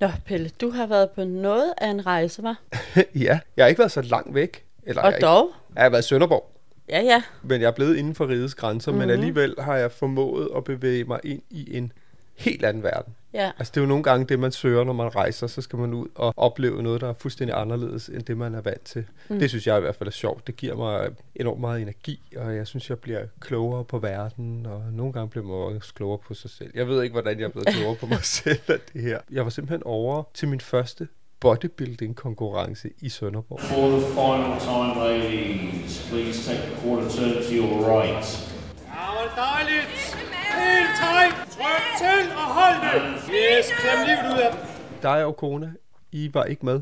Nå, Pelle, du har været på noget af en rejse, var? ja, jeg har ikke været så langt væk. Eller Og jeg, dog? Ikke, jeg har været i Sønderborg, Ja, ja. men jeg er blevet inden for rigets grænser, Mhm. mm-hmm. men alligevel har jeg formået at bevæge mig ind i en helt anden verden. Ja. Altså det er jo nogle gange det, man søger, når man rejser, så skal man ud og opleve noget, der er fuldstændig anderledes, end det, man er vant til. Mm. Det synes jeg i hvert fald er sjovt. Det giver mig enormt meget energi, og jeg synes, jeg bliver klogere på verden, og nogle gange bliver man også klogere på sig selv. Jeg ved ikke, hvordan jeg er blevet klogere på mig selv af det her. Jeg var simpelthen over til min første bodybuilding-konkurrence i Sønderborg. For the final time, ladies, please take a quarter turn to your right. Ja, dejligt. Helt tight. Tryk til og hold det. Yes, klem livet ud af dem. Dig og kone, I var ikke med.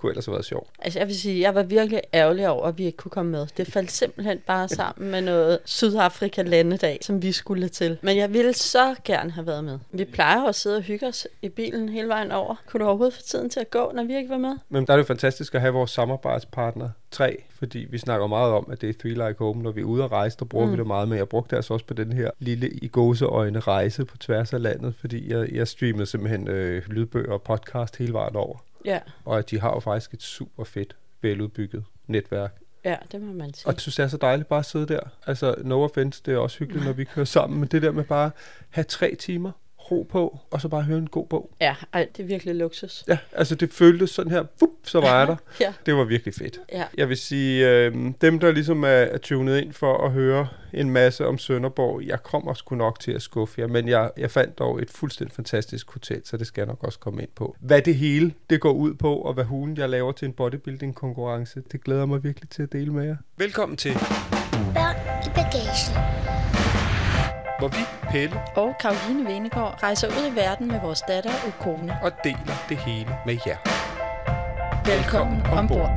Kunne ellers have været sjovt. Altså, jeg vil sige, jeg var virkelig ærgerlig over, at vi ikke kunne komme med. Det faldt simpelthen bare sammen med noget Sydafrika-landedag, som vi skulle til. Men jeg ville så gerne have været med. Vi plejer at sidde og hygge os i bilen hele vejen over. Kunne du overhovedet få tiden til at gå, når vi ikke var med? Men der er det fantastisk at have vores samarbejdspartner 3, fordi vi snakker meget om, at det er Three Like Home. Når vi er ude at rejse, der bruger mm. vi det meget, men jeg brugte det altså også på den her lille i gåseøjne rejse på tværs af landet, fordi jeg, jeg streamede simpelthen øh, lydbøger og podcast hele vejen over. Ja, Og de har jo faktisk et super fedt, veludbygget netværk. ja, det må man sige. Og jeg synes, det er så dejligt bare at sidde der. Altså, no offense, det er også hyggeligt, når vi kører sammen, men det der med bare at have tre timer, ro på, og så bare høre en god bog. Ja, ej, det er virkelig luksus. Ja, altså det føltes sådan her, vup, så var jeg der. Ja. Det var virkelig fedt. Ja. Jeg vil sige, øh, dem der ligesom er, er tunet ind for at høre en masse om Sønderborg, jeg kommer sgu nok til at skuffe jer, men jeg, jeg fandt dog et fuldstændig fantastisk hotel, så det skal jeg nok også komme ind på. Hvad det hele det går ud på, og hvad hulen jeg laver til en bodybuilding konkurrence, det glæder mig virkelig til at dele med jer. Velkommen til, Børn i bagagen. Hvor vi, Pelle, Og Karoline Venegård rejser ud i verden med vores datter Ukone. og deler det hele med jer. Velkommen ombord.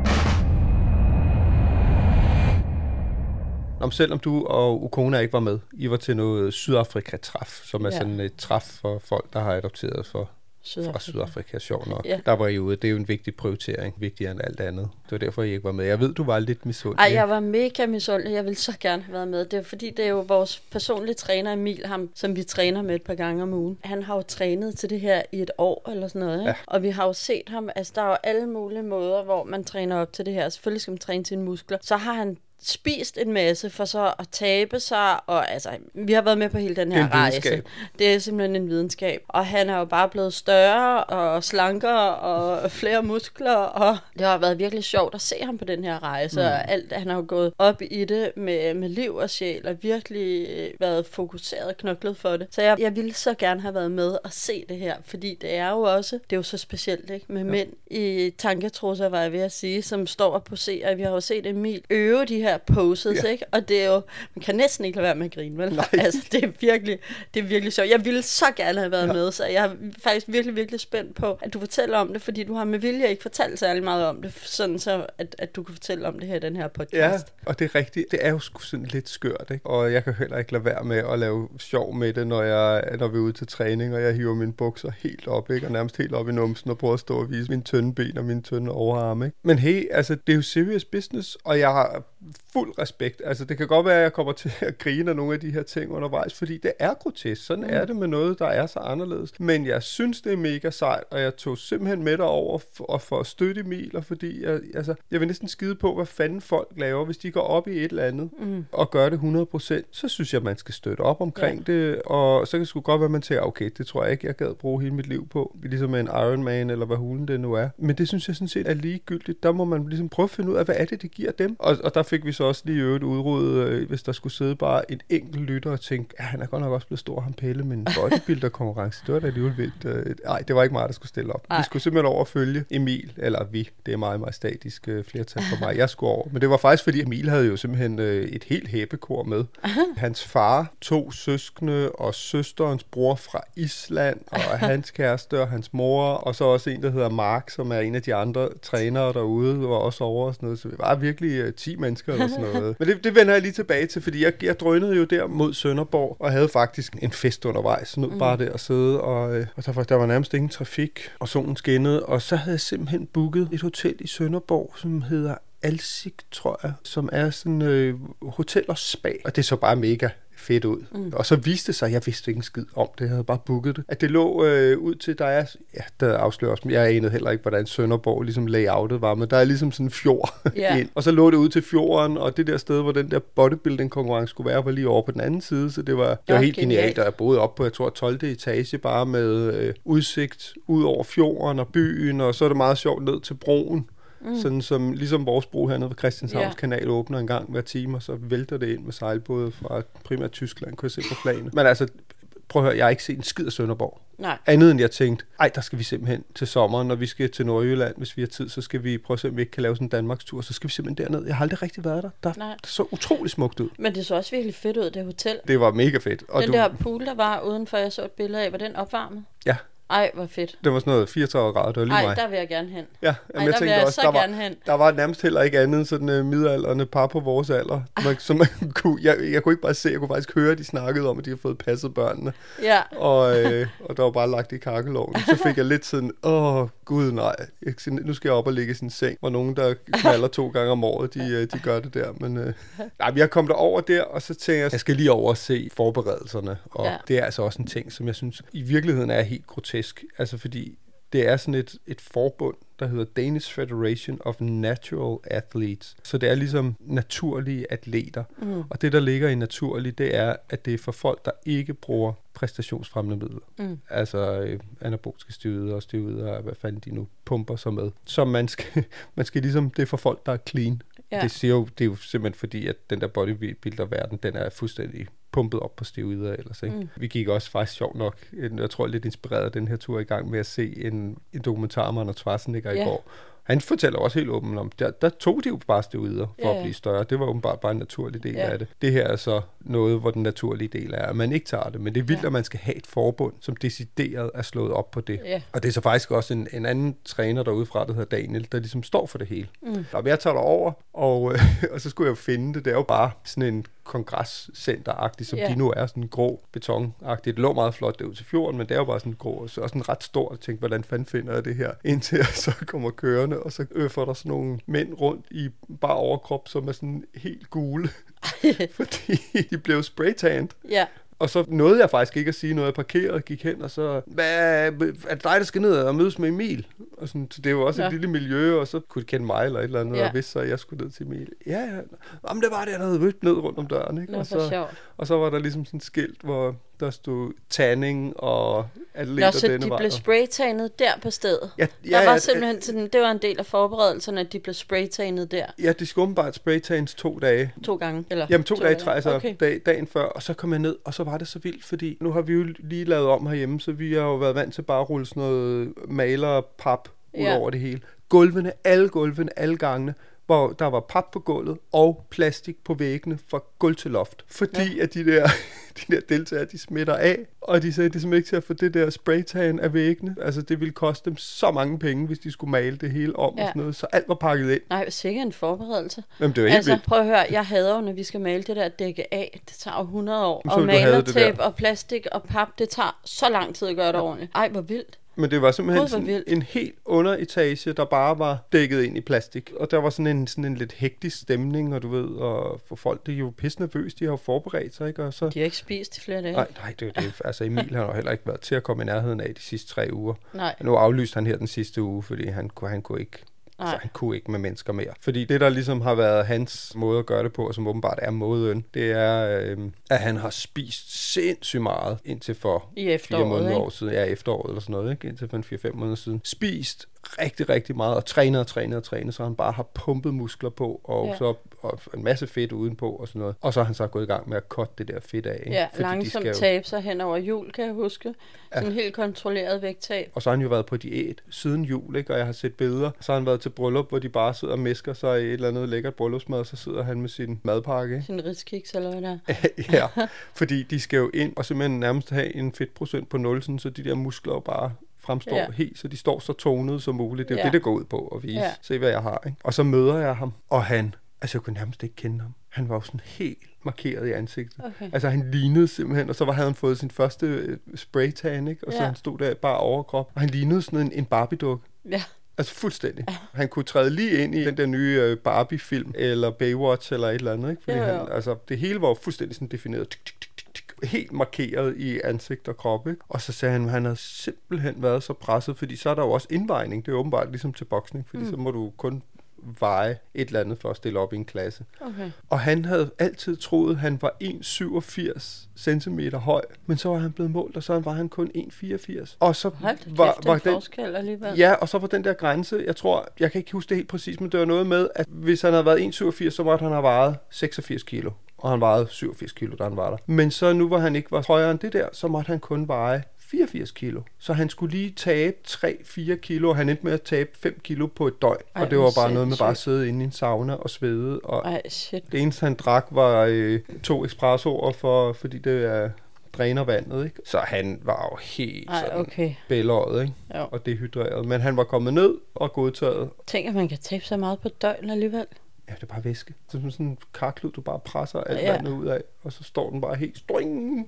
Om selvom du og Ukona ikke var med, I var til noget Sydafrika-træf, som er ja. sådan et træf for folk, der har adopteret for fra Sydafrika, sjov nok. Ja. Der var I ude. Det er jo en vigtig prioritering, vigtigere end alt andet. Det var derfor, I ikke var med. Jeg ved, du var lidt misundelig. Ej, jeg var mega misundelig. Jeg ville så gerne have været med. Det er fordi, det er jo vores personlige træner, Emil, ham, som vi træner med et par gange om ugen. Han har jo trænet til det her i et år eller sådan noget. Ikke? Ja. Og vi har jo set ham, altså der er jo alle mulige måder, hvor man træner op til det her. Selvfølgelig skal man træne sine muskler. Så har han spist en masse for så at tabe sig, og altså, vi har været med på hele den er her rejse. videnskab. Det er simpelthen en videnskab. Og han er jo bare blevet større og slankere og flere muskler, og det har været virkelig sjovt at se ham på den her rejse. Mm. Og alt, han har jo gået op i det med, med liv og sjæl, og virkelig øh, været fokuseret og knoklet for det. Så jeg, jeg ville så gerne have været med og se det her, fordi det er jo også, det er jo så specielt, ikke? Med ja. mænd i tanketrusser, var jeg ved at sige, som står og poserer. Vi har jo set Emil øve de her poses, ja. ikke? Og det er jo, man kan næsten ikke lade være med at grine, vel? Nej. Altså, det er virkelig, det er virkelig sjovt. Jeg ville så gerne have været ja. med, så jeg er faktisk virkelig, virkelig spændt på, at du fortæller om det, fordi du har med vilje ikke fortalt særlig meget om det, sådan så, at, at du kan fortælle om det her i den her Ja, podcast. og det er rigtigt. Det er jo sgu sådan lidt skørt, ikke? Og jeg kan heller ikke lade være med at lave sjov med det, når, jeg, når vi er ude til træning, og jeg hiver mine bukser helt op, ikke? Og nærmest helt op i numsen og prøver at stå og vise mine tynde ben og mine tynde overarme, ikke? Men hey, altså, det er jo serious business, og jeg har fuld respekt. Altså, det kan godt være, at jeg kommer til at grine af nogle af de her ting undervejs, fordi det er grotesk. Sådan mm. er det med noget, der er så anderledes. Men jeg synes, det er mega sejt, og jeg tog simpelthen med derover for, og for at støtte Emil, og fordi jeg, altså, jeg vil næsten skide på, hvad fanden folk laver, hvis de går op i et eller andet mm. og gør det 100%, så synes jeg, man skal støtte op omkring ja. det, og så kan det sgu godt være, at man tænker, okay, det tror jeg ikke, jeg gad bruge hele mit liv på, ligesom med en Ironman, eller hvad hulen det nu er. Men det synes jeg sådan set er ligegyldigt. Der må man ligesom prøve at finde ud af, hvad er det, det giver dem. Og, og der fik vi så også lige i øvrigt udryddet, øh, hvis der skulle sidde bare en enkelt lytter og tænke, ja, han er godt nok også blevet stor, ham Pelle, men bodybuilder-konkurrence, det var da alligevel vildt. Øh, Nej, det var ikke mig, der skulle stille op. Ej. Vi skulle simpelthen over følge Emil, eller vi, det er meget, meget statisk øh, flertal for mig. Jeg skulle over. Men det var faktisk, fordi Emil havde jo simpelthen øh, et helt hæbekor med. Hans far, to søskende og søsterens bror fra Island, og hans kæreste og hans mor, og så også en, der hedder Mark, som er en af de andre trænere derude, var også over og sådan noget. Så vi var virkelig øh, 10 mennesker eller sådan noget. Men det, det vender jeg lige tilbage til, fordi jeg, jeg drønede jo der mod Sønderborg, og havde faktisk en fest undervejs. Sådan ud bare der og sidde, og, øh, og der, var, der var nærmest ingen trafik, og solen skinnede, og så havde jeg simpelthen booket et hotel i Sønderborg, som hedder Alsik, tror jeg, som er sådan øh, hotel og spa. Og det så bare mega fedt ud. Mm. Og så viste det sig, jeg vidste ikke en skid om det, jeg havde bare booket det, at det lå øh, ud til, der er, ja, der afslører også, men jeg anede heller ikke, hvordan Sønderborg ligesom layoutet var, men der er ligesom sådan en fjord Ja. ind. Og så lå det ud til fjorden, og det der sted, hvor den der bodybuilding-konkurrence skulle være, var lige over på den anden side, så det var, det var Ja, helt genialt. genialt, og jeg boede op på, jeg tror, 12. etage, bare med øh, udsigt ud over fjorden og byen, og så er det meget sjovt ned til broen, mm. sådan som ligesom vores bro hernede ved Christianshavns Ja. kanal åbner en gang hver time, og så vælter det ind med sejlbåde fra primært Tyskland, kunne jeg se på flagene. Men altså, prøv at høre, jeg har ikke set en skid af Sønderborg. Nej. Andet end jeg tænkte, ej, der skal vi simpelthen til sommeren, når vi skal til Nordjylland, hvis vi har tid, så skal vi prøve at se, om vi ikke kan lave sådan en Danmarks tur, så skal vi simpelthen derned. Jeg har aldrig rigtig været der. Der, Nej. det så utrolig smukt ud. Men det så også virkelig fedt ud, det hotel. Det var mega fedt. Og den du, der pool, der var udenfor, jeg så et billede af, var den opvarmet? Ja, Ej, hvor fedt. det var sådan noget 34 grader, det var lige Ej, mig. der vil jeg gerne hen. Ja, Ej, der vil jeg så der, var, gerne hen. der var nærmest heller ikke andet sådan uh, midalderne par på vores alder. Man, så man kunne, jeg, jeg kunne ikke bare se, jeg kunne faktisk høre, at de snakkede om, at de havde fået passet børnene. Ja. Og, øh, og der var bare lagt i kakkeloven. Så fik jeg lidt sådan, åh gud nej, nu skal jeg op og ligge i en seng, hvor nogen, der knaller to gange om året, de, øh, de gør det der. Men øh, nej, jeg kom derover der, og så tænkte jeg, jeg skal lige over og se forberedelserne. Og ja. det er altså også en ting, som jeg synes i virkeligheden er helt grotesk. Altså fordi det er sådan et, et forbund, der hedder Danish Federation of Natural Athletes. Så det er ligesom naturlige atleter. Mm. Og det, der ligger i naturlig, det er, at det er for folk, der ikke bruger præstationsfremmende midler. Mm. Altså øh, anaboliske stivider og stivider, hvad fanden de nu pumper sig med. Så man skal, man skal ligesom, det er for folk, der er clean. Ja. Det, siger jo, det er jo simpelthen fordi, at den der bodybuilder-verden, den er fuldstændig pumpet op på stivider ellers. Ikke? Mm. Vi gik også faktisk sjovt nok, en- jeg tror lidt inspireret af den her tur i gang med at se en, en dokumentar om Arnold Schwarzenegger Ja. i går. Han fortæller også helt åbent om, der, der tog de jo bare stivider for Ja, at blive større. Det var åbenbart bare en naturlig del Ja. af det. Det her er så noget, hvor den naturlige del er, at man ikke tager det. Men det er vildt, Ja. at man skal have et forbund, som decideret er slået op på det. Ja. Og det er så faktisk også en, en anden træner derude fra, der hedder Daniel, der ligesom står for det hele. Mm. Og jeg tager over, og, øh, og så skulle jeg jo finde det. Det er jo bare sådan en kongresscenter-agtigt, som yeah. de nu er, sådan grå beton-agtigt. Det lå meget flot derud til fjorden, men det er jo bare sådan grå, og så også en ret stor. Jeg tænkte, hvordan fanden finder jeg det her? Indtil jeg så kommer kørende, og så øffer der sådan nogle mænd rundt i bare overkrop, som er sådan helt gule. fordi de blev spraytanned. Ja. Og så nåede jeg faktisk ikke at sige noget. Jeg parkerede, gik hen, og så, hvad, er det dig, der skal ned og mødes med Emil? Og sådan, så det var også Ja. et lille miljø, og så kunne de kende mig eller et eller andet, Ja. og vidste så, at jeg skulle ned til Emil. Ja, ja. Jamen, det var det, jeg havde mødt ned rundt om døren. Ikke? Nå, og, så, sjovt. og så var der ligesom sådan et skilt, hvor der stod tanning og atleter Nå, så denne de vej. blev spraytanet der på stedet? Ja, der ja, var ja, simpelthen sådan, det var en del af forberedelserne, at de blev spraytanet der Ja, de skulle åbenbart spraytans to dage. to gange. Eller Jamen to, dage, træ, altså okay. dag, dagen før, og så kom jeg ned, og så var det så vildt, fordi nu har vi jo lige lavet om herhjemme, så vi har jo været vant til bare at rulle sådan noget malerpap ud Ja. over det hele. Gulvene, alle gulvene, alle gangene, hvor der var pap på gulvet og plastik på væggene fra gulv til loft. Fordi ja. at de der, de der deltagere, de smitter af, og de sagde, det er simpelthen ikke til at få det der spraytan af væggene. Altså det ville koste dem så mange penge, hvis de skulle male det hele om Ja. og sådan noget, så alt var pakket ind. Nej, sikkert en forberedelse. Jamen, det var helt altså, vildt. prøv at høre, jeg hader jo, når vi skal male det der dække af. Det tager jo 100 år. Jamen, Og malertape og plastik og pap, det tager så lang tid at gøre det ordentligt. Ej, hvor vildt. Men det var simpelthen sådan vildt. en helt underetage, der bare var dækket ind i plastik. Og der var sådan en, sådan en lidt hektisk stemning, og du ved, og for folk, det er jo pisse nervøse, de har jo forberedt sig, ikke? Og så... De har ikke spist i flere dage. Nej, nej, det er det. Altså Emil har jo heller ikke været til at komme i nærheden af de sidste tre uger. Nej. Nu aflyste han her den sidste uge, fordi han, kunne- han kunne ikke Nej. Så han kunne ikke med mennesker mere. Fordi det, der ligesom har været hans måde at gøre det på, og som åbenbart er måden, det er, øh, at han har spist sindssygt meget indtil for I fire måneder ikke? år siden. Ja, efteråret eller sådan noget, ikke? Indtil for en 4-5 måneder siden. Spist rigtig, rigtig meget, og trænet og trænet og trænet, så han bare har pumpet muskler på, og Ja. så og en masse fedt udenpå og sådan noget. Og så har han så gået i gang med at cutte det der fedt af. ikke? Ja, Fordi langsomt jo- tabe sig hen over jul, kan jeg huske. Sådan en helt kontrolleret vægttab. Og så har han jo været på diæt siden jul, ikke? og jeg har set billeder. Så har han været til bryllup, hvor de bare sidder og mesker sig i et eller andet lækkert bryllupsmad, og så sidder han med sin madpakke. ikke? Sin riskiks, eller hvad der er. ja, fordi de skal jo ind og simpelthen nærmest have en fedtprocent på 0, sådan, så de der muskler bare fremstår Ja. helt, så de står så tonede som muligt. Det er jo Ja. det, det går ud på at vise. Ja. Se, hvad jeg har. Ikke? Og så møder jeg ham, og han, altså jeg kunne nærmest ikke kende ham. Han var jo sådan helt markeret i ansigtet. Okay. Altså han lignede simpelthen, og så var, havde han fået sin første øh, spraytan, ikke? og så Ja. han stod der bare overkrop, og han lignede sådan en, en Barbie-dukke. Ja. Altså fuldstændig. Han kunne træde lige ind i den der nye øh, Barbie-film, eller Baywatch, eller et eller andet. Ikke? Fordi Jo, jo. Han, altså, det hele var jo fuldstændig sådan defineret. Tik, tik, tik, helt markeret i ansigt og krop. Ikke? Og så sagde han, at han havde simpelthen været så presset, fordi så er der jo også indvejning. Det er åbenbart ligesom til boksning, fordi mm. så må du kun veje et eller andet for at stille op i en klasse. Okay. Og han havde altid troet, at han var 1,87 cm høj, men så var han blevet målt, og så var han kun 1,84. Og så Hold var, kæft, var den forskel alligevel. Ja, og så var den der grænse, jeg tror, jeg kan ikke huske det helt præcis, men det var noget med, at hvis han havde været 1,87, så måtte han have vejet 86 kilo. Og han vejede 87 kilo, da han var der. Men så nu, hvor han ikke var højere end det der, så måtte han kun veje 84 kilo. Så han skulle lige tabe 3-4 kilo, han endte med at tabe 5 kilo på et døgn. Ej, og det var bare noget med bare at sindssygt. sidde inde i en sauna og svede. Og Ej, shit. det eneste, han drak, var øh, to espressoer, for, fordi det er dræner vandet, ikke? Så han var jo helt Ej, sådan okay. bælåret, ikke? Jo. Og dehydreret. Men han var kommet ned og godtaget. Tænk, at man kan tabe så meget på et døgn alligevel. Ja, det er bare væske. Det er som sådan en karklud, du bare presser alt Ja. vandet ud af, og så står den bare helt string.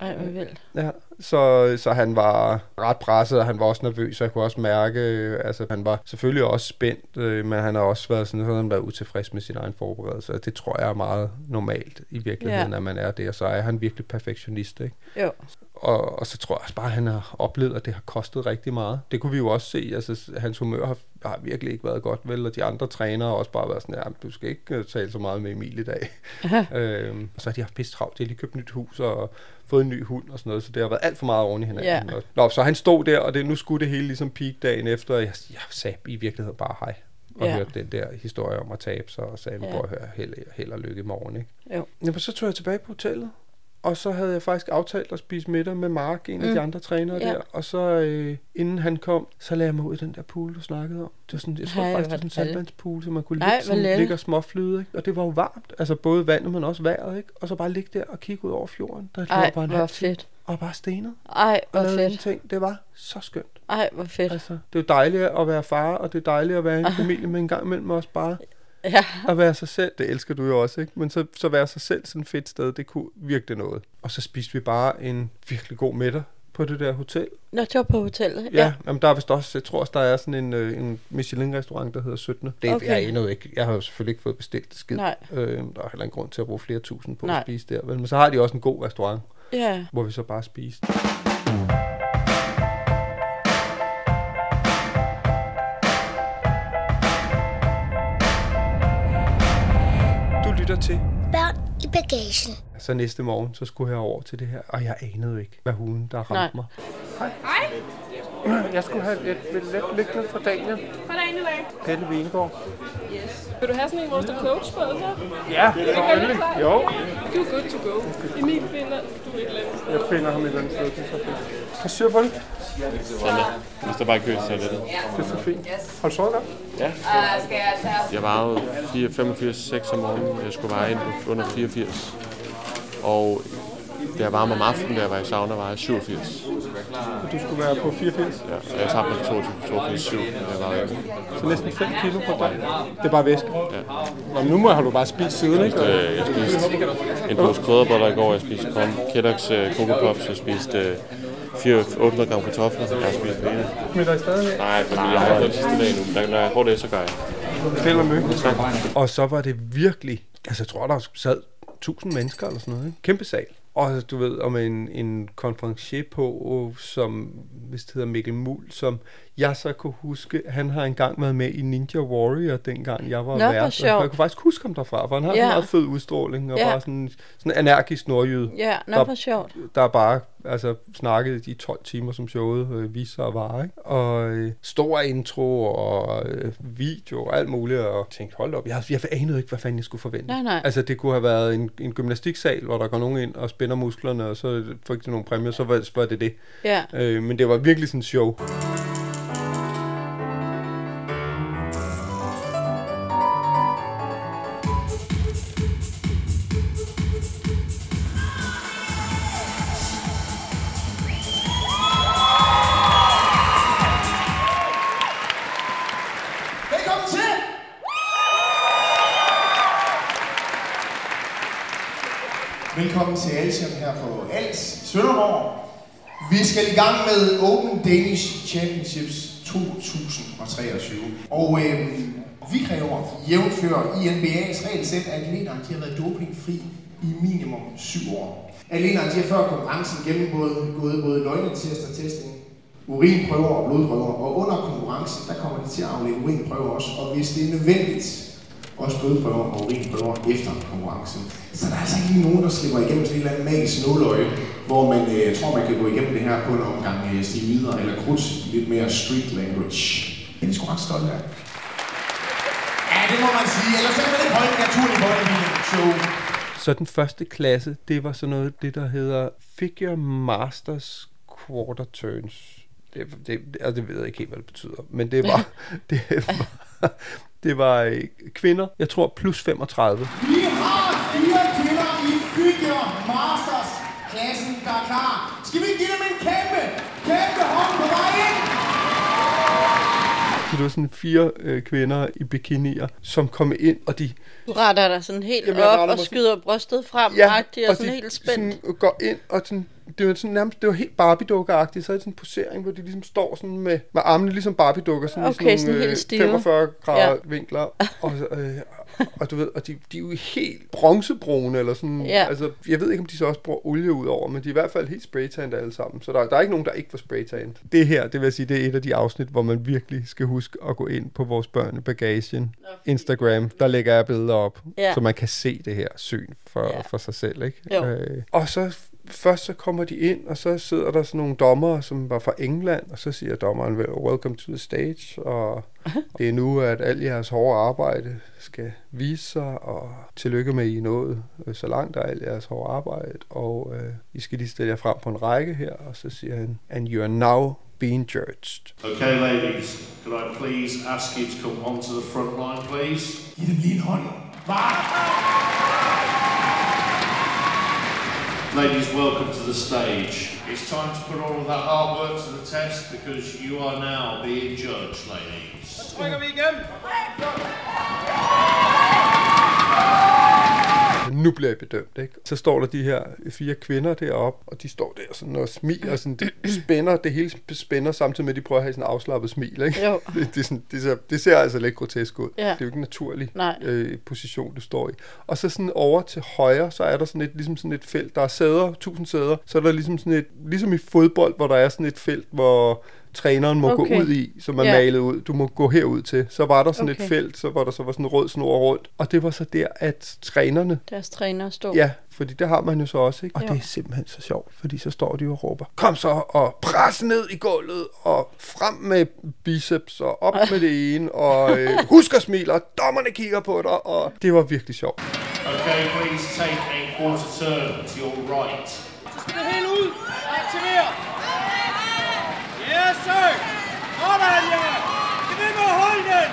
Ej, hvor vildt. Ja, så, så han var ret presset, og han var også nervøs, og jeg kunne også mærke, øh, altså han var selvfølgelig også spændt, øh, men han har også været sådan, så han været utilfreds med sin egen forberedelse, og det tror jeg er meget normalt i virkeligheden, Ja. at man er det, og så er han virkelig perfektionist, ikke? Jo. Og, og så tror jeg også bare, at han har oplevet, at det har kostet rigtig meget. Det kunne vi jo også se. Altså, hans humør har, har virkelig ikke været godt, vel? Og de andre trænere har også bare været sådan, ja, du skal ikke øh, tale så meget med Emil i dag. øhm, og så har de haft pisse travlt. De har lige købt nyt hus og fået en ny hund og sådan noget, så det har været alt for meget oven i hinanden. Og- Nå, så han stod der, og det, nu skulle det hele ligesom peak dagen efter, og jeg, jeg sagde i virkeligheden bare hej. Og Ja. hørte den der historie om at tabe sig, og sagde, Ja. ja. prøv at høre, held, held og lykke i morgen, ikke? Jo. Jamen, så tog jeg tilbage på hotellet, og så havde jeg faktisk aftalt at spise middag med Mark, en af de andre trænere Mm. Ja. der. Og så øh, inden han kom, så lagde jeg mig ud i den der pool, du snakkede om. Det var sådan, jeg tror Ej, faktisk, det var sådan en saltvandspool, så man kunne Ej, ligge, sådan, ligge og småflyde. Ikke? Og det var jo varmt, altså både vandet, men også vejret. Ikke? Og så bare ligge der og kigge ud over fjorden. Der Ej, bare en hvor fedt. Og bare stenet. Ej, Og hvor lavede fedt. ingenting. Det var så skønt. Ej, hvor fedt. Altså, det er dejligt at være far, og det er dejligt at være en familie, men en gang imellem også bare Ja. at være sig selv, det elsker du jo også, ikke? Men så, så være sig selv sådan et fedt sted, det kunne virkelig noget. Og så spiste vi bare en virkelig god middag på det der hotel. Nå, det var på hotellet. Ja, ja. Jamen, der er vist også, jeg tror også, der er sådan en, øh, en Michelin-restaurant, der hedder 17. Det er Okay. jeg endnu ikke. Jeg har jo selvfølgelig ikke fået bestilt skid. Nej. Øh, der er heller ingen grund til at bruge flere tusind på Nej. at spise der. Vel? Men så har de også en god restaurant, Ja. hvor vi så bare spiste. Bagagen. Så næste morgen, så skulle jeg over til det her, og jeg anede ikke, hvad hunden, der ramte Nej. mig. Hej. Jeg skulle have et let liggende fra Daniel. Fra i dag. Pelle Vingård. Vil du have sådan en, hvor coach på, så? Ja, selvfølgelig. Jo, Du er good to go. Emil finder du et eller andet. jeg finder ham et eller andet sted. Det er så fint. Det? Sådan der. Bare i kø til toilettet. Det er så fint. Har du sovet godt? Jeg vejede 4, 85, 6 om morgenen. Jeg skulle veje ind på under 84. Og da jeg varmede om aftenen, da jeg var i sauna, var jeg 87. Du skulle være på 84. Ja, og jeg tabte mig til 22, 82, 7, da jeg var. Så næsten 5 kilo på dag. Det er bare væske. Ja. Nå, men nu må, har du bare spist siden, ikke? Øh, Jeg spiste en pose krydderboller i går. Jeg spiste kom Kellogg's uh, Coco Pops. Jeg spiste øh, 4 800 gram kartofler. Jeg har spist det ene. Smitter I stadig Nej, fordi jeg har den sidste dag nu. Men når jeg får det, så gør jeg. Og lykke. Og så var det virkelig, altså jeg tror, der sad 1000 mennesker eller sådan noget. Ikke? Kæmpe sal. Og du ved, om en, en konferencier på, som hvis det hedder Mikkel Mul, som jeg så kunne huske, han har engang været med i Ninja Warrior, dengang jeg var Nå, vært. Sjovt. Jeg kunne faktisk huske ham derfra, for han har Ja. en meget fed udstråling, og Ja. bare sådan, sådan en energisk nordjyde, Ja, nå, Der- sjovt. der bare altså snakkede de 12 timer, som showet øh, viste sig at vare. Ikke? Og øh, stor intro og øh, video og alt muligt, og tænkte, hold op, jeg, jeg anede ikke, hvad fanden jeg skulle forvente. Nej, nej. Altså det kunne have været en, en gymnastiksal, hvor der går nogen ind og spænder musklerne, og så fik de nogle præmier, så var, var det det. Ja. Øh, men det var virkelig sådan en show. Velkommen til Alsium her på Als Sønderborg. Vi skal i gang med Open Danish Championships 2023. Og øh, vi kræver jævnfører i NBA's regelsæt, at atleterne de har været dopingfri i minimum 7 år. Atleterne de har før konkurrencen gennemgået både, både løgnetest og testing, urinprøver og blodprøver. Og under konkurrencen, der kommer de til at aflægge urinprøver også. Og hvis det er nødvendigt, også blodprøver og urinprøver efter konkurrencen. Så der er altså ikke lige nogen, der slipper igennem sådan et eller andet magisk nåløje, hvor man øh, tror, man kan gå igennem det her på en omgang øh, stivider eller krudt, lidt mere street language. Det er sgu ret stolte af. Ja, det må man sige. Ellers så kan man ikke holde en naturlig show. Så den første klasse, det var sådan noget, det der hedder Figure Masters Quarter Turns. Det, det, altså, det ved jeg ikke helt, hvad det betyder. Men det var, det var, det var øh, kvinder, jeg tror plus 35. Vi har fire kvinder i Figure Masters klassen, der er klar. Skal vi give dem en kæmpe, kæmpe hånd på vej ind? Så det var sådan fire øh, kvinder i bikinier, som kom ind, og de Du retter dig sådan helt Jamen, op og skyder brystet frem, ja, og, og sådan de helt spændt. Sådan går ind, og sådan, det var sådan nærmest, det var helt Barbie-dukkeagtigt, så er det sådan en posering, hvor de ligesom står sådan med, med armene ligesom Barbie-dukker, sådan Okay, i sådan sådan, stive. 45 grader Ja. vinkler, og, øh, og du ved, og de, de er jo helt bronzebrune, eller sådan, Ja. altså, jeg ved ikke, om de så også bruger olie ud over, men de er i hvert fald helt spraytanned alle sammen, så der, der er ikke nogen, der ikke får spraytanned. Det her, det vil jeg sige, det er et af de afsnit, hvor man virkelig skal huske at gå ind på vores børnebagagen, Instagram, der lægger jeg billeder op, Ja. så man kan se det her syn for, ja. for sig selv, ikke? Jo. Øh, og så først så kommer de ind, og så sidder der sådan nogle dommere, som var fra England, og så siger dommeren, vel, welcome to the stage, og det er nu, at alt jeres hårde arbejde skal vise sig, og tillykke med, at I er nået øh, så langt af alt jeres hårde arbejde, og øh, I skal lige stille jer frem på en række her, og så siger han, and you are now being judged. Okay, ladies, could I please ask you to come onto the front line, please? Giv dem lige en hånd. Ladies, welcome to the stage. It's time to put all of that hard work to the test because you are now being judged, ladies. Trykker vi igennem. Nu bliver jeg bedømt, ikke? Så står der de her fire kvinder deroppe, og de står der sådan og smiler, sådan, det spænder, det hele spænder, samtidig med, at de prøver at have sådan en afslappet smil, ikke? Jo. Det, det, sådan, det, ser, det ser altså lidt grotesk ud. Ja. Det er jo ikke en naturlig Nej. øh, position, du står i. Og så sådan over til højre, så er der sådan et, ligesom sådan et felt, der er sæder, tusind sæder, så er der ligesom sådan et, ligesom i fodbold, hvor der er sådan et felt, hvor træneren må Okay. gå ud i, som er Ja. malet ud. Du må gå herud til. Så var der sådan Okay. et felt, så hvor der så var sådan en rød snor rundt. Og det var så der, at trænerne Deres træner stod. Ja, fordi det har man jo så også, ikke? Og Jo. det er simpelthen så sjovt, fordi så står de jo og råber, kom så og pres ned i gulvet, og frem med biceps, og op med det ene, og øh, husk at smile, og dommerne kigger på dig, og det var virkelig sjovt. Okay, please take a quarter turn to your right. Så skal det helt ud. Yes, Ja. Det vil med at holde den.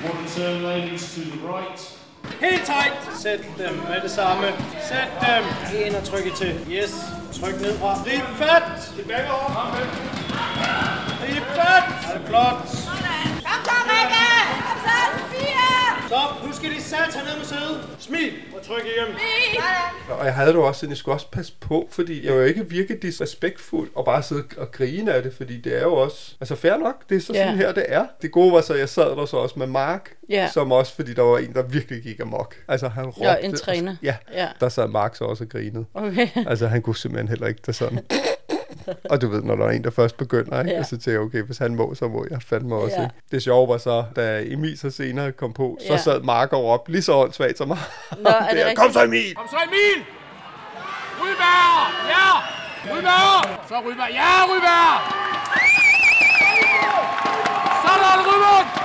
Quarter turn, ladies, to the right. Helt tight. Sæt dem med det samme. Sæt dem. Ind og tryk i til. Yes. Tryk ned fra. Grib fat. Tilbage over. Grib fat. Er det flot. Stop. Nu skal de sat ned med sædet. Smil og tryk igennem. Og jeg havde det jo også sådan, jeg skulle også passe på, fordi jeg vil jo ikke virke disrespektfuld og bare sidde og grine af det, fordi det er jo også, altså fair nok, det er så sådan her, det er. Det gode var så, at jeg sad der så også med Mark, Ja. som også, fordi der var en, der virkelig gik amok. Altså han råbte. Ja, en træner. Ja, Ja. der sad Mark så også og grinede. Okay. Altså, han kunne simpelthen heller ikke det sådan. og du ved, når der er en, der først begynder, ikke? Ja. Og så tænker jeg, okay, hvis han må, så må jeg fandme også. Ja. Ikke? Det sjove var så, da Emil så senere kom på, så Ja. sad Mark over op lige så åndssvagt som mig. Nå, er det Der, rigtigt? Kom så Emil! Kom så, Emil. Ryberg! Ja! Ryberg! Så Ryberg. Ja, Ryberg! Sådan, Ryberg!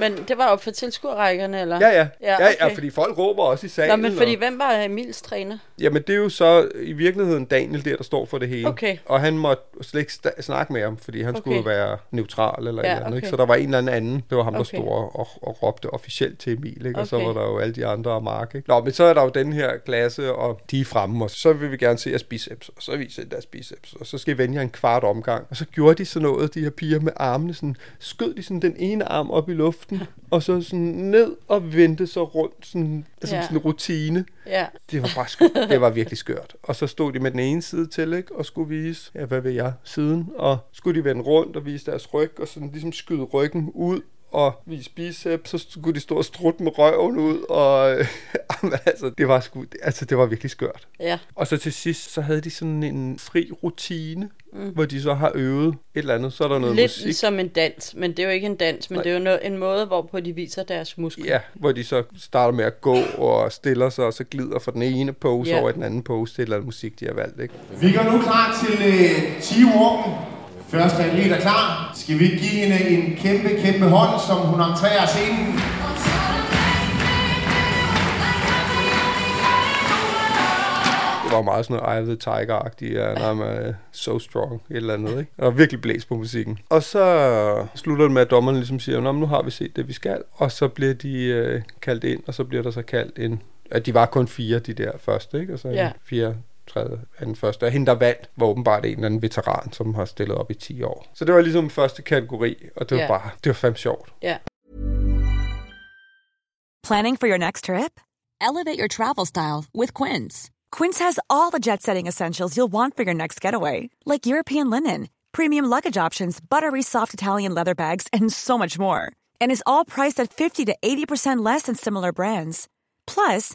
Men det var op for tilskuerrækkerne, eller? Ja, ja. Ja, ja, okay. fordi folk råber også i salen. Nå, men fordi og... hvem var Emils træner? Jamen, det er jo så i virkeligheden Daniel der, der står for det hele. Okay. Og han måtte slet ikke snakke med ham, fordi han Okay. skulle være neutral eller Ja, ja, eller andet. Ikke? okay. Så der var en eller anden, det var ham, der Okay. stod og, og, og råbte officielt til Emil. Ikke? Og så Okay. var der jo alle de andre og Mark. Ikke? Nå, men så er der jo den her klasse, og de er fremme, og så vil vi gerne se jeres biceps. Og så viser de deres biceps, og så skal I vende jer en kvart omgang. Og så gjorde de sådan noget, de her piger med armene, sådan, skød de sådan den ene arm op i luften, og så sådan ned og vendte så rundt, sådan, altså Ja. sådan en rutine. Ja. Det var bare skørt. Det var virkelig skørt. Og så stod de med den ene side til, ikke? Og skulle vise, ja, hvad ved jeg, siden. Og skulle de vende rundt og vise deres ryg, og sådan ligesom skyde ryggen ud og vise biceps, så skulle de stå og strutte med røven ud, og altså, det var sgu, altså, det var virkelig skørt. Ja. Og så til sidst, så havde de sådan en fri rutine, Mm. hvor de så har øvet et eller andet, så er der noget Lidt musik. som en dans, men det er jo ikke en dans, men Nej. det er jo no- en måde, hvorpå de viser deres muskler. Ja, hvor de så starter med at gå og stiller sig, og så glider fra den ene pose Ja. over i den anden pose til et eller andet musik, de har valgt, ikke? Vi går nu klar til øh, teamwalken. Første atlet er klar. Skal vi give hende en kæmpe, kæmpe hånd, som hun entrerer scenen? Det var meget sådan noget Eye of the Tiger-agtigt, ja, når man er so strong, et eller andet, ikke? Og virkelig blæs på musikken. Og så slutter det med, at dommerne ligesom siger, Nå, nu har vi set det, vi skal. Og så bliver de øh, kaldt ind, og så bliver der så kaldt en... At de var kun fire, de der første, ikke? Og så Ja. ja. Fire, tredje, anden, første. Og hende, der vandt, var åbenbart en eller anden veteran, som har stillet op i 10 år. Så det var ligesom første kategori, og det var Ja. bare, det var fandme sjovt. Ja. Planning for your next trip? Elevate your travel style with Quince. Quince has all the jet setting essentials you'll want for your next getaway, like European linen, premium luggage options, buttery soft Italian leather bags, and so much more. And is all priced at 50 to 80% less than similar brands. Plus,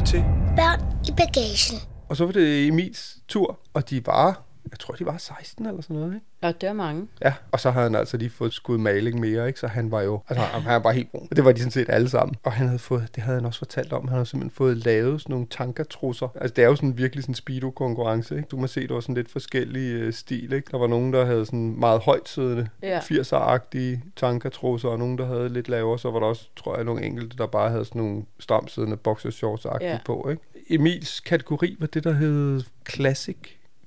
Lytter til Børn i bagagen. Og så var det Emils tur, og de var, jeg tror, de var 16 eller sådan noget, ikke? Og det er mange. Ja, og så havde han altså lige fået skud maling mere, ikke? Så han var jo, altså han var helt brun. Og det var de sådan set alle sammen. Og han havde fået, det havde han også fortalt om, han havde simpelthen fået lavet sådan nogle tankertrusser. Altså det er jo sådan virkelig sådan en speedo-konkurrence, ikke? Du må se, det var sådan lidt forskellige øh, stil, ikke? Der var nogen, der havde sådan meget højt siddende, Ja. 80'er-agtige tankertrusser, og nogen, der havde lidt lavere. Så var der også, tror jeg, nogle enkelte, der bare havde sådan nogle stramsiddende boxershorts-agtige Ja. på, ikke? Emils kategori var det, der hed Classic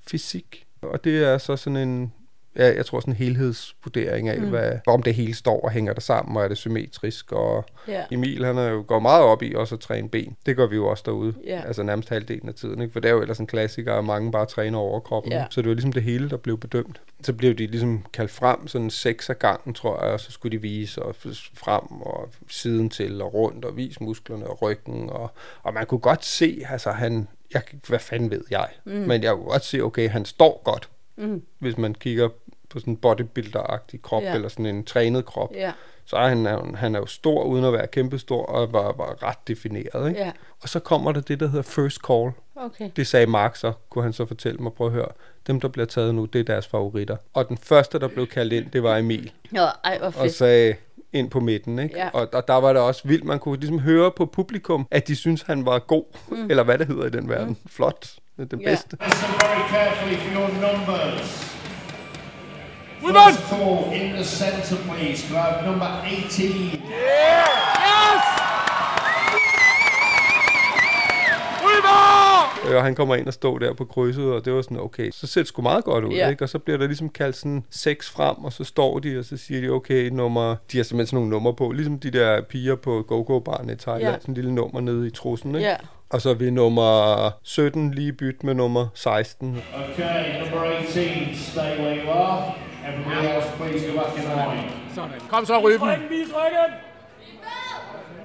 Fysik. Og det er så sådan en, ja, jeg tror sådan en helhedsvurdering af, Mm. hvad, om det hele står og hænger der sammen, og er det symmetrisk. Og Ja. Emil, han er jo går meget op i også at træne ben. Det gør vi jo også derude. Ja. Altså nærmest halvdelen af tiden. Ikke? For det er jo ellers en klassiker, at mange bare træner over kroppen. Ikke? Så det var ligesom det hele, der blev bedømt. Så blev de ligesom kaldt frem sådan seks af gangen, tror jeg, og så skulle de vise og frem og siden til og rundt og vise musklerne og ryggen. Og, og man kunne godt se, altså han, jeg, hvad fanden ved jeg, Mm. men jeg kunne godt se, okay, han står godt, Mm. hvis man kigger på sådan en bodybuilder-agtig krop, Ja. eller sådan en trænet krop. Ja. Så er han, er- han er jo stor, uden at være kæmpestor, og var, var ret defineret. Ikke? Ja. Og så kommer der det, der hedder first call. Okay. Det sagde Mark så, kunne han så fortælle mig. Prøv at høre, dem, der bliver taget nu, det er deres favoritter. Og den første, der blev kaldt ind, det var Emil. Ja, ej, hvor Og fedt. sagde ind på midten, ikke? Ja. Og, og der var det også vildt, man kunne ligesom høre på publikum, at de synes han var god, Mm. eller hvad det hedder i den verden. Mm. Flot, den Ja. bedste. Listen very carefully for your numbers. Women! First call in the centre, please. Have number 18? Ryberg! Øh, og han kommer ind og står der på krydset, og det var sådan, okay, så ser det sgu meget godt ud, Ja. ikke? Og så bliver der ligesom kaldt sådan seks frem, og så står de, og så siger de, okay, nummer, de har simpelthen sådan nogle numre på, ligesom de der piger på Go-Go-baren i Thailand, Ja. sådan en lille nummer nede i trussen, ikke? Ja. Og så vil nummer 17 lige bytte med nummer 16. Okay, number 18, stay where you are. Everybody else, please go back in line. Sådan. Kom så, Ryben. Vis ryggen!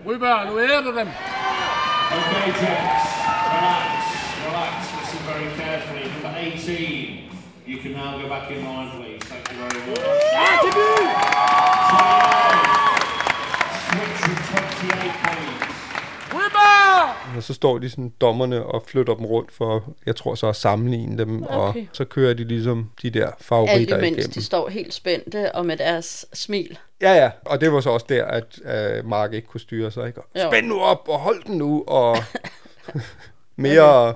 Ryber, nu æder du dem. Okay, gents, relax, relax, listen very carefully. Number 18, you can now go back in line, please. Thank you very much. By! 28, switch with 28, please. Og så står de sådan, dommerne, og flytter dem rundt for, jeg tror så at sammenligne dem, okay. og Okay. så kører de ligesom de der Alt favoritter imens igennem. de står helt spændte og med deres smil. Ja, ja, og det var så også der, at øh, Mark ikke kunne styre sig. Ikke? Og. Spænd nu op, og hold den nu, og mere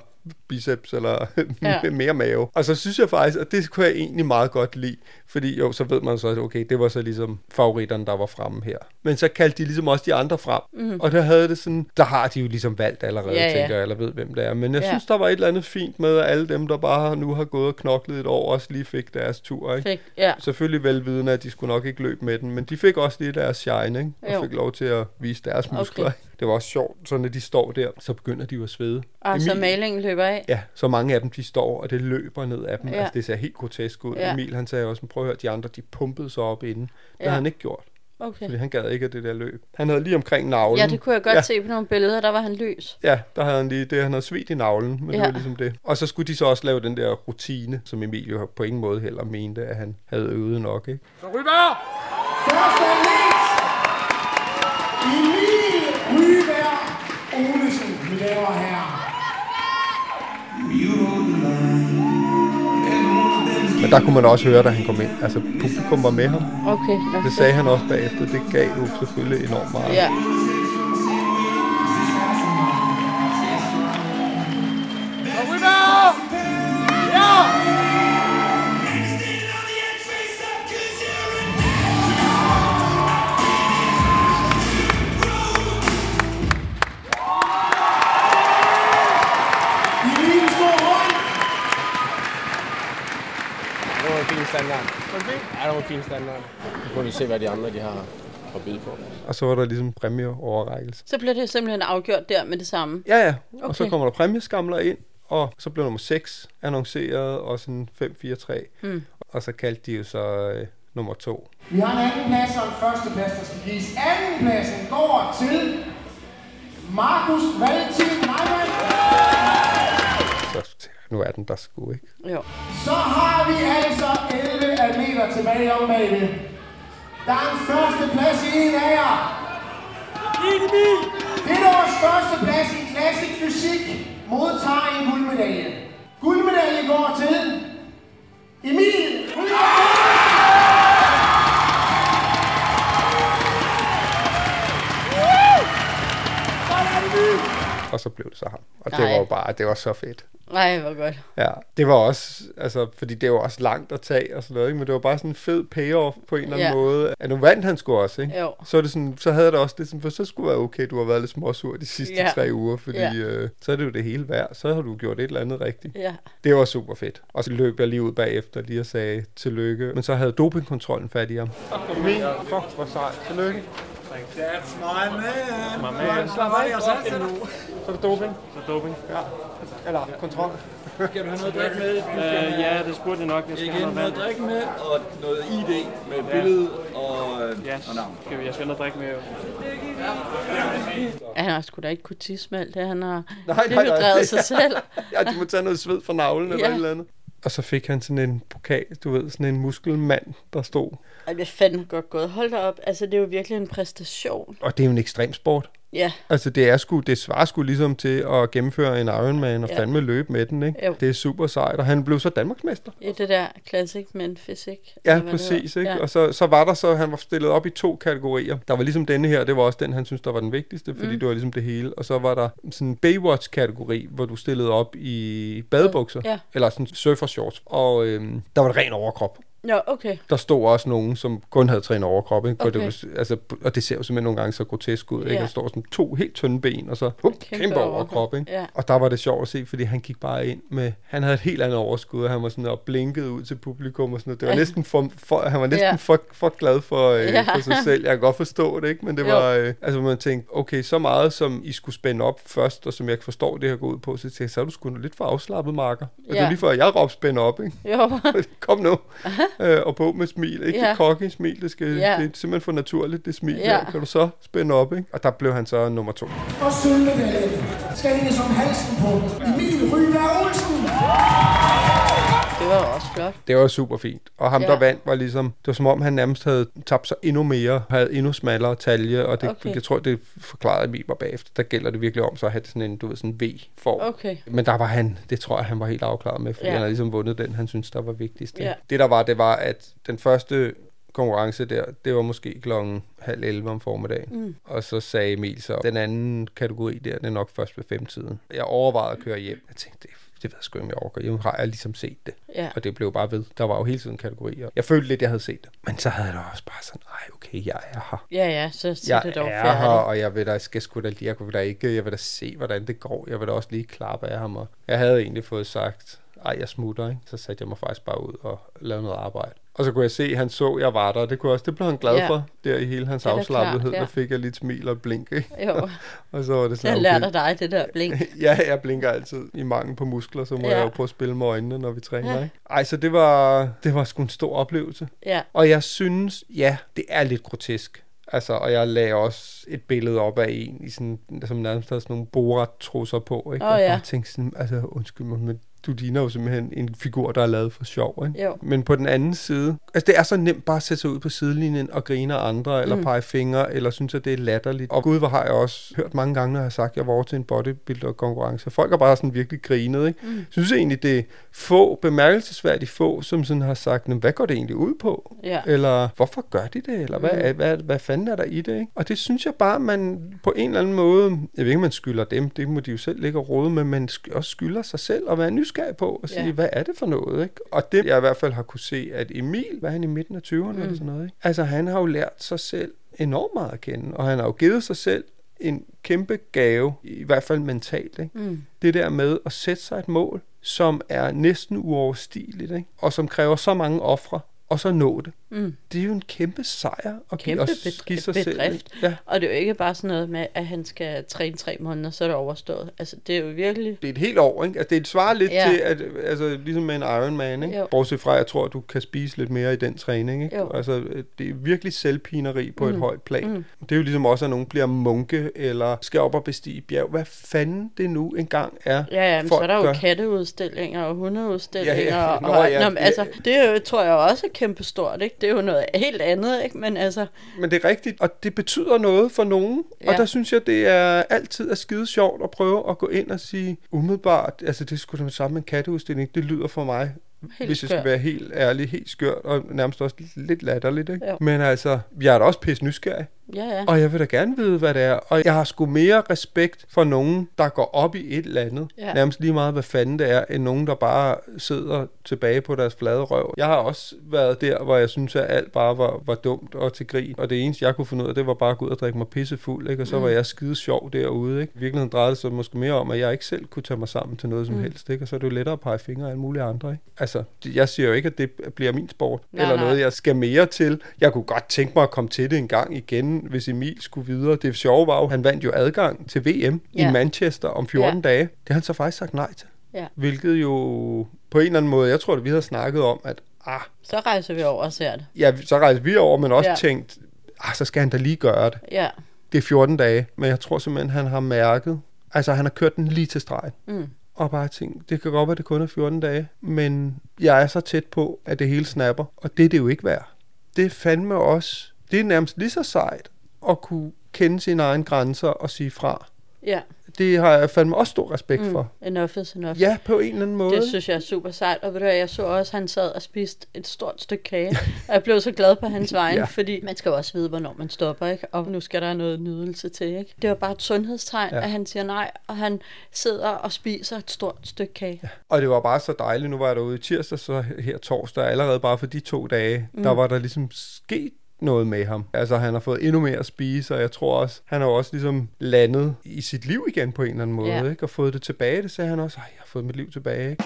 biceps, eller Ja. mere mave. Og så synes jeg faktisk, at det kunne jeg egentlig meget godt lide, fordi jo, så ved man så, at okay, det var så ligesom favoritterne, der var fremme her. Men så kaldte de ligesom også de andre frem, Mhm. og der havde det sådan, der har de jo ligesom valgt allerede, Ja, ja, tænker jeg, eller ved, hvem det er. Men jeg Ja. synes, der var et eller andet fint med, at alle dem, der bare nu har gået og knoklet et år, også lige fik deres tur. Ikke? Fik, ja. Selvfølgelig velvidende, at de skulle nok ikke løbe med den, men de fik også lige deres shine, ikke? og Jo. fik lov til at vise deres Okay. muskler. ikke? Det var også sjovt, så når de står der, så begynder de jo at svede. Og så malingen løber af. Ja, så mange af dem, de står, og det løber ned af dem. Ja. Altså, det ser helt grotesk ud. Ja. Emil, han sagde også, prøv at høre, de andre, de pumpede sig op inden. Det Ja. havde han ikke gjort, Okay. fordi han gad ikke af det der løb. Han havde lige omkring navlen. Ja, det kunne jeg godt ja. se på nogle billeder, der var han lys. Ja, der havde han lige det, han havde svedt i navlen, men ja. det var ligesom det. Og så skulle de så også lave den der rutine, som Emil jo på ingen måde heller mente, at han havde øvet nok, ikke? Så Ryber! Første Emil Ryberg Olesen, mine damer og herrer. Men der kunne man også høre, da han kom ind. Altså, publikum var med ham. Okay. nå, Det sagde han også bagefter. Det gav jo selvfølgelig enormt meget. Ja. Så Ryber! Ja! Standard. Nu får vi se, hvad de andre de har at byde på. Og så var der ligesom præmieoverrækkelse. Så blev det simpelthen afgjort der med det samme. Ja, ja. Okay. Og så kommer der præmieskamler ind, og så blev nummer 6 annonceret, og sådan 5-4-3. Mm. Og så kaldte de jo så øh, nummer 2. Vi har en anden plads og en første plads, der skal gives. Anden pladsen går til Markus Valentin Neumann. Så nu er den der sgu, ikke? Jo. Så har vi altså 11 atleter tilbage om bagved. Der er en første plads i en af jer. Det er vores første plads i Classic Fysik modtager en guldmedalje. Guldmedalje går til Emil Og så blev det så ham. Og det Nej. var jo bare, det var så fedt. Nej, hvor godt. Ja, det var også, altså, fordi det var også langt at tage og sådan noget, ikke? men det var bare sådan en fed payoff på en eller anden Ja. måde. At nu vandt han sgu også, ikke? Jo. Så, er det sådan, så havde det også det sådan, for så skulle det være okay, du har været lidt småsur de sidste Ja. tre uger, fordi Ja. øh, så er det jo det hele værd. Så har du gjort et eller andet rigtigt. Ja. Det var super fedt. Og så løb jeg lige ud bagefter lige og sagde tillykke. Men så havde dopingkontrollen fat i ham. Emil, fuck, hvor sejt. Tillykke. That's my man. My man. Slapper af. Så er det doping. Så doping. Ja. Eller kontrol. Skal du have noget at drikke med? Øh, ja, det spurgte jeg nok. Jeg skal Igen have noget noget drikke med, og noget ID med Ja. billede og, øh, Ja, og navn. skal vi, jeg skal have noget drikke med. jo. Ja, han har sgu da ikke kunne tisse med alt det. Han har Nej, det har drevet sig selv. ja, de må tage noget sved fra navlen eller Ja. et eller andet. Og så fik han sådan en pokal, du ved, sådan en muskelmand, der stod. Ej, det er fandme godt gået. Hold da op. Altså, det er jo virkelig en præstation. Og det er jo en ekstrem sport. Ja. Altså, det, er sgu, det svarer sgu ligesom til at gennemføre en Ironman og Ja. fandme løbe med den, ikke? Jo. Det er super sejt, og han blev så Danmarksmester. I det der classic men fysik. Ja, præcis. Ikke? Ja. Og så, så var der så, han var stillet op i to kategorier. Der var ligesom denne her, det var også den, han synes, der var den vigtigste, fordi Mm. det var ligesom det hele. Og så var der sådan en Baywatch-kategori, hvor du stillede op i badebukser, Ja. eller sådan surfershorts, og øhm, der var det ren overkrop. Ja, okay. Der stod også nogen, som kun havde trænet overkrop, ikke? Okay. Og, det var, altså, og det ser jo simpelthen nogle gange så grotesk ud, ikke? Ja. Der står sådan to helt tynde ben, og så hup, Kæmpe kæmpe, overkrop, ikke? ja. Og der var det sjovt at se, fordi han gik bare ind med, han havde et helt andet overskud, og han var sådan og blinkede ud til publikum og sådan noget. Det var Ja. næsten for, for han var næsten Ja. for, for glad for, øh, Ja. for sig selv. Jeg kan godt forstå det, ikke? Men det Jo. var, øh, altså man tænkte, okay, så meget som I skulle spænde op først, og som jeg ikke forstår det her går ud på, så tænkte jeg, så er du sgu lidt for afslappet, Marker. Og det Ja. var lige før, jeg råbte spænde op, ikke? Jo. Kom nu. øh, og på med smil, ikke? Ja. Det cocky smil, det, skal, Ja. det er simpelthen for naturligt, det smil. Ja. Kan du så spænde op, ikke? Og der blev han så nummer to. Og sølvmedaljen skal hænge som halsen på Emil Ryberg Olsen. Det var også flot. Det var super fint. Og ham, Ja. der vandt, var ligesom... Det var som om, han nærmest havde tabt sig endnu mere, havde endnu smallere talje, og det, Okay. jeg tror, det forklarede mig bagefter. Der gælder det virkelig om så at have sådan en, du ved, sådan en V-form. Okay. Men der var han, det tror jeg, han var helt afklaret med, fordi Ja. han havde ligesom vundet den, han synes der var vigtigst. Ja. Det der var, det var, at den første konkurrence der, det var måske klokken halv 11 om formiddagen. Mm. Og så sagde Emil så, den anden kategori der, den er nok først ved femtiden. Jeg overvejede at køre hjem. Jeg tænkte, det, det ved jeg sgu om jeg overgår. Nu har jeg ligesom set det. Ja. Og det blev bare ved. Der var jo hele tiden kategorier. Jeg følte lidt, jeg havde set det. Men så havde jeg da også bare sådan, ej okay, jeg er her. Ja, ja, så sig Jeg det dog er her, og jeg vil da, skal sgu da lige, jeg vil da ikke, jeg vil da se, hvordan det går. Jeg vil da også lige klappe af ham. Og jeg havde egentlig fået sagt, ej, jeg smutter, ikke? Så satte jeg mig faktisk bare ud og lavede noget arbejde. Og så kunne jeg se, at han så, at jeg var der. Det, kunne også, det blev han glad Ja. for, der i hele hans afslappethed. ja. Der fik jeg lidt smil og blink, ikke? Jo. og så var det sådan, Jeg lærte dig det der blink. ja, jeg blinker altid i mangel på muskler, så må Ja. jeg jo prøve at spille med øjnene, når vi træner. Ja. Ikke? Ej, så det var, det var sgu en stor oplevelse. Ja. Og jeg synes, ja, det er lidt grotesk. Altså, og jeg lagde også et billede op af en, i sådan, som nærmest havde sådan nogle borat-trusser på. Ikke? Åh, og ja. bare tænkte sådan, altså undskyld mig, men du ligner jo simpelthen en figur, der er lavet for sjov. Ikke? Jo. Men på den anden side, altså det er så nemt bare at sætte sig ud på sidelinjen og grine af andre, eller Mm. pege fingre, eller synes, at det er latterligt. Og gud, hvor har jeg også hørt mange gange, når jeg har sagt, at jeg var over til en bodybuilder-konkurrence. Folk har bare sådan virkelig grinet. Ikke? Mm. Jeg synes egentlig, det er få, bemærkelsesværdigt få, som sådan har sagt, "Nå, hvad går det egentlig ud på? Ja. Eller hvorfor gør de det? Eller hvad, Mm. hvad, hvad, hvad fanden er der i det? Ikke? Og det synes jeg bare, man på en eller anden måde, jeg ved ikke, man skylder dem, det må de jo selv ligge og rode med, men også skylder sig selv at være nysgerrig på og sige, Ja. hvad er det for noget? Ikke? Og det jeg i hvert fald har kunne se, at Emil, hvad er han i midten af 20'erne mm. eller sådan noget? Ikke? Altså han har jo lært sig selv enormt meget at kende, og han har jo givet sig selv en kæmpe gave, i hvert fald mentalt. Ikke? Mm. Det der med at sætte sig et mål, som er næsten uoverstigeligt, ikke? og som kræver så mange ofre, og så nå det. Mm. Det er jo en kæmpe sejr at give, Kæmpe at give sig selv. bedrift. ikke? Ja. Og det er jo ikke bare sådan noget med, at han skal træne tre måneder, så er det overstået. Altså, det er jo virkelig... Det er et helt år, ikke? Altså, det svarer lidt Ja. ja. til, at, altså, ligesom med en Ironman, ikke? Jo. Bortset fra, at jeg tror, at du kan spise lidt mere i den træning, ikke? Jo. Altså, det er virkelig selvpineri på mm. Et højt plan. Mm. Det er jo ligesom også, at nogen bliver munke, eller skal op og bestige bjerg. Hvad fanden det nu engang er, Ja, ja, men så er der jo gør. katteudstillinger og hundeudstillinger. Ja, ja. og, Nå, og, ja. nå, men, altså, det er jo, tror jeg også er kæmpe stort, ikke? Det er jo noget helt andet, ikke? Men altså, Men det er rigtigt, og det betyder noget for nogen. Ja. Og der synes jeg, det er altid er skide sjovt at prøve at gå ind og sige, umiddelbart, altså det skulle da med samme en katteudstilling, det lyder for mig, Helt hvis jeg skal være helt ærlig, helt skørt, og nærmest også lidt latterligt. Ikke? Jo. Men altså, jeg er da også pisse nysgerrig. Ja, ja. Og jeg vil da gerne vide, hvad det er. Og jeg har sgu mere respekt for nogen, der går op i et eller andet. Ja. Nærmest lige meget, hvad fanden det er, end nogen, der bare sidder tilbage på deres flade røv. Jeg har også været der, hvor jeg synes, at alt bare var, var dumt og til grin. Og det eneste, jeg kunne finde ud af, det var bare at gå ud og drikke mig pissefuld. Ikke? Og så Mm. var jeg skide sjov derude. Ikke? I virkeligheden drejede det sig måske mere om, at jeg ikke selv kunne tage mig sammen til noget som Mm. helst. Ikke? Og så er det jo lettere at pege fingre af alle mulige andre. Ikke? Altså, jeg siger jo ikke, at det bliver min sport. Nej, eller nej. noget, jeg skal mere til. Jeg kunne godt tænke mig at komme til det en gang igen, hvis Emil skulle videre. Det sjove var jo, han vandt jo adgang til VM Ja. i Manchester om 14 Ja. dage. Det har han så faktisk sagt nej til. Ja. Hvilket jo på en eller anden måde, jeg tror, at vi havde snakket om, at ah, Så rejser vi over og ser det. ja, så rejste vi over, men også ja. tænkt, ah, så skal han da lige gøre det. Ja. Det er 14 dage, men jeg tror simpelthen, han har mærket, altså han har kørt den lige til stregen. Mm. Og bare tænkt, det kan godt være, det kun er 14 dage, men jeg er så tæt på, at det hele snapper, og det er det jo ikke værd. Det er fandme også, det er nærmest lige så sejt at kunne kende sine egne grænser og sige fra. Ja. Det har jeg fandme også stor respekt for. Mm, enough is enough. Ja, på en eller anden måde. Det synes jeg er super sejt. Og ved du hvad, jeg så også, at han sad og spiste et stort stykke kage. og jeg blev så glad på hans vegne, Ja. fordi man skal jo også vide, hvornår man stopper, ikke? Og nu skal der noget nydelse til, ikke? Det var bare et sundhedstegn, Ja. at han siger nej, og han sidder og spiser et stort stykke kage. Ja. Og det var bare så dejligt. Nu var jeg derude i tirsdag, så her torsdag. Allerede bare for de to dage. Mm. der var der ligesom sket noget med ham. Altså, han har fået endnu mere at spise, og jeg tror også, han har også ligesom landet i sit liv igen på en eller anden måde, Ja. ikke? Og fået det tilbage. Det sagde han også. Ej, jeg har fået mit liv tilbage, ikke?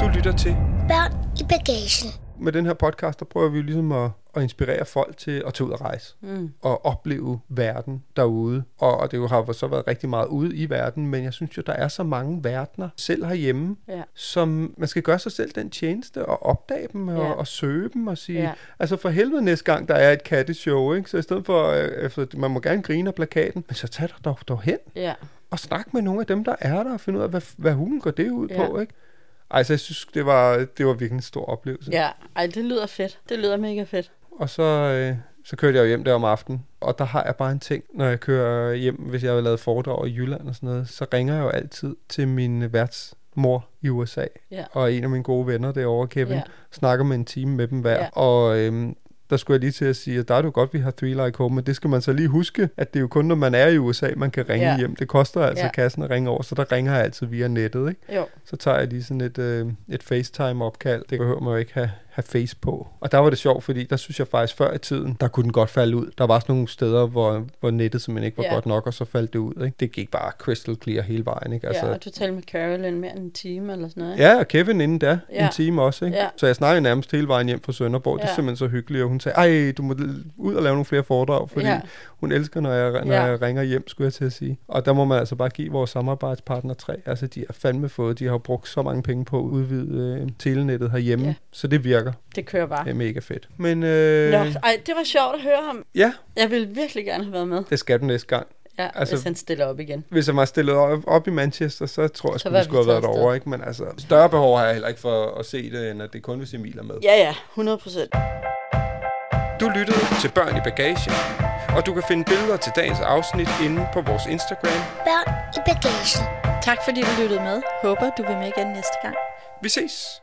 Du lytter til Børn i bagagen. Med den her podcast, der prøver vi jo ligesom at, at inspirere folk til at tage ud og rejse. Mm. Og opleve verden derude. Og, og det jo har så været rigtig meget ude i verden, men jeg synes jo, der er så mange verdener selv herhjemme, Ja. som man skal gøre sig selv den tjeneste og opdage dem og, Ja. og søge dem og sige, Ja. altså for helvede næste gang, der er et katteshow, ikke? så i stedet for, øh, efter, man må gerne grine af plakaten, men så tag dig dog, dog hen Ja. og snak med nogle af dem, der er der, og finde ud af, hvad, hvad hulen går det ud Ja. på, ikke? Ej, så jeg synes, det var, det var virkelig en stor oplevelse. ja. Ej, det lyder fedt. Det lyder mega fedt. Og så, øh, så kørte jeg jo hjem der om aftenen, og der har jeg bare en ting, når jeg kører hjem, hvis jeg har lavet foredrag i Jylland og sådan noget, så ringer jeg jo altid til min værtsmor i USA, Ja. og en af mine gode venner derovre, Kevin, Ja. snakker med en time med dem hver, Ja. og øhm, der skulle jeg lige til at sige, at der er det jo godt, vi har Three Like Home, men det skal man så lige huske, at det er jo kun, når man er i USA, man kan ringe Ja. hjem. Det koster altså Ja. kassen at ringe over, så der ringer jeg altid via nettet, ikke? Jo. Så tager jeg lige sådan et, øh, et FaceTime-opkald. Det behøver man jo ikke have, have face på. Og der var det sjovt, fordi der synes jeg faktisk før i tiden, der kunne den godt falde ud. Der var sådan nogle steder, hvor, hvor nettet simpelthen ikke var Ja. godt nok, og så faldt det ud. Ikke? Det gik bare crystal clear hele vejen. Ikke? Altså, ja, og du talte med Carolyn mere end en time eller sådan noget. ikke? Ja, og Kevin inden da, ja. Ja. en time også. Ikke? Ja. Så jeg snakkede nærmest hele vejen hjem fra Sønderborg. Det er Ja. simpelthen så hyggeligt. Og hun sagde, ej, du må ud og lave nogle flere foredrag, fordi Ja. Hun elsker, når jeg, når Ja. jeg ringer hjem, skulle jeg til at sige. Og der må man altså bare give vores samarbejdspartner tre. Altså, de har fandme fået, de har brugt så mange penge på at udvide øh, telenettet herhjemme, Ja. så det virker. Det kører bare. Det er mega fedt. Men øh, Nå, ej, det var sjovt at høre ham. ja, Jeg vil virkelig gerne have været med. det skal du næste gang. Ja, Altså- hvis han stiller op igen. Hvis jeg var stillet op, op i Manchester, så tror jeg, Så at var vi vi skulle have været derovre. Ikke? Men altså, større behov har jeg heller ikke for at se det, end at det kun hvis Emil er med. Ja, ja, 100 procent. Du lyttede til Børn i Bagagen, og du kan finde billeder til dagens afsnit inde på vores Instagram. Børn i bagagen. Tak fordi du lyttede med. Håber du vil med igen næste gang. Vi ses!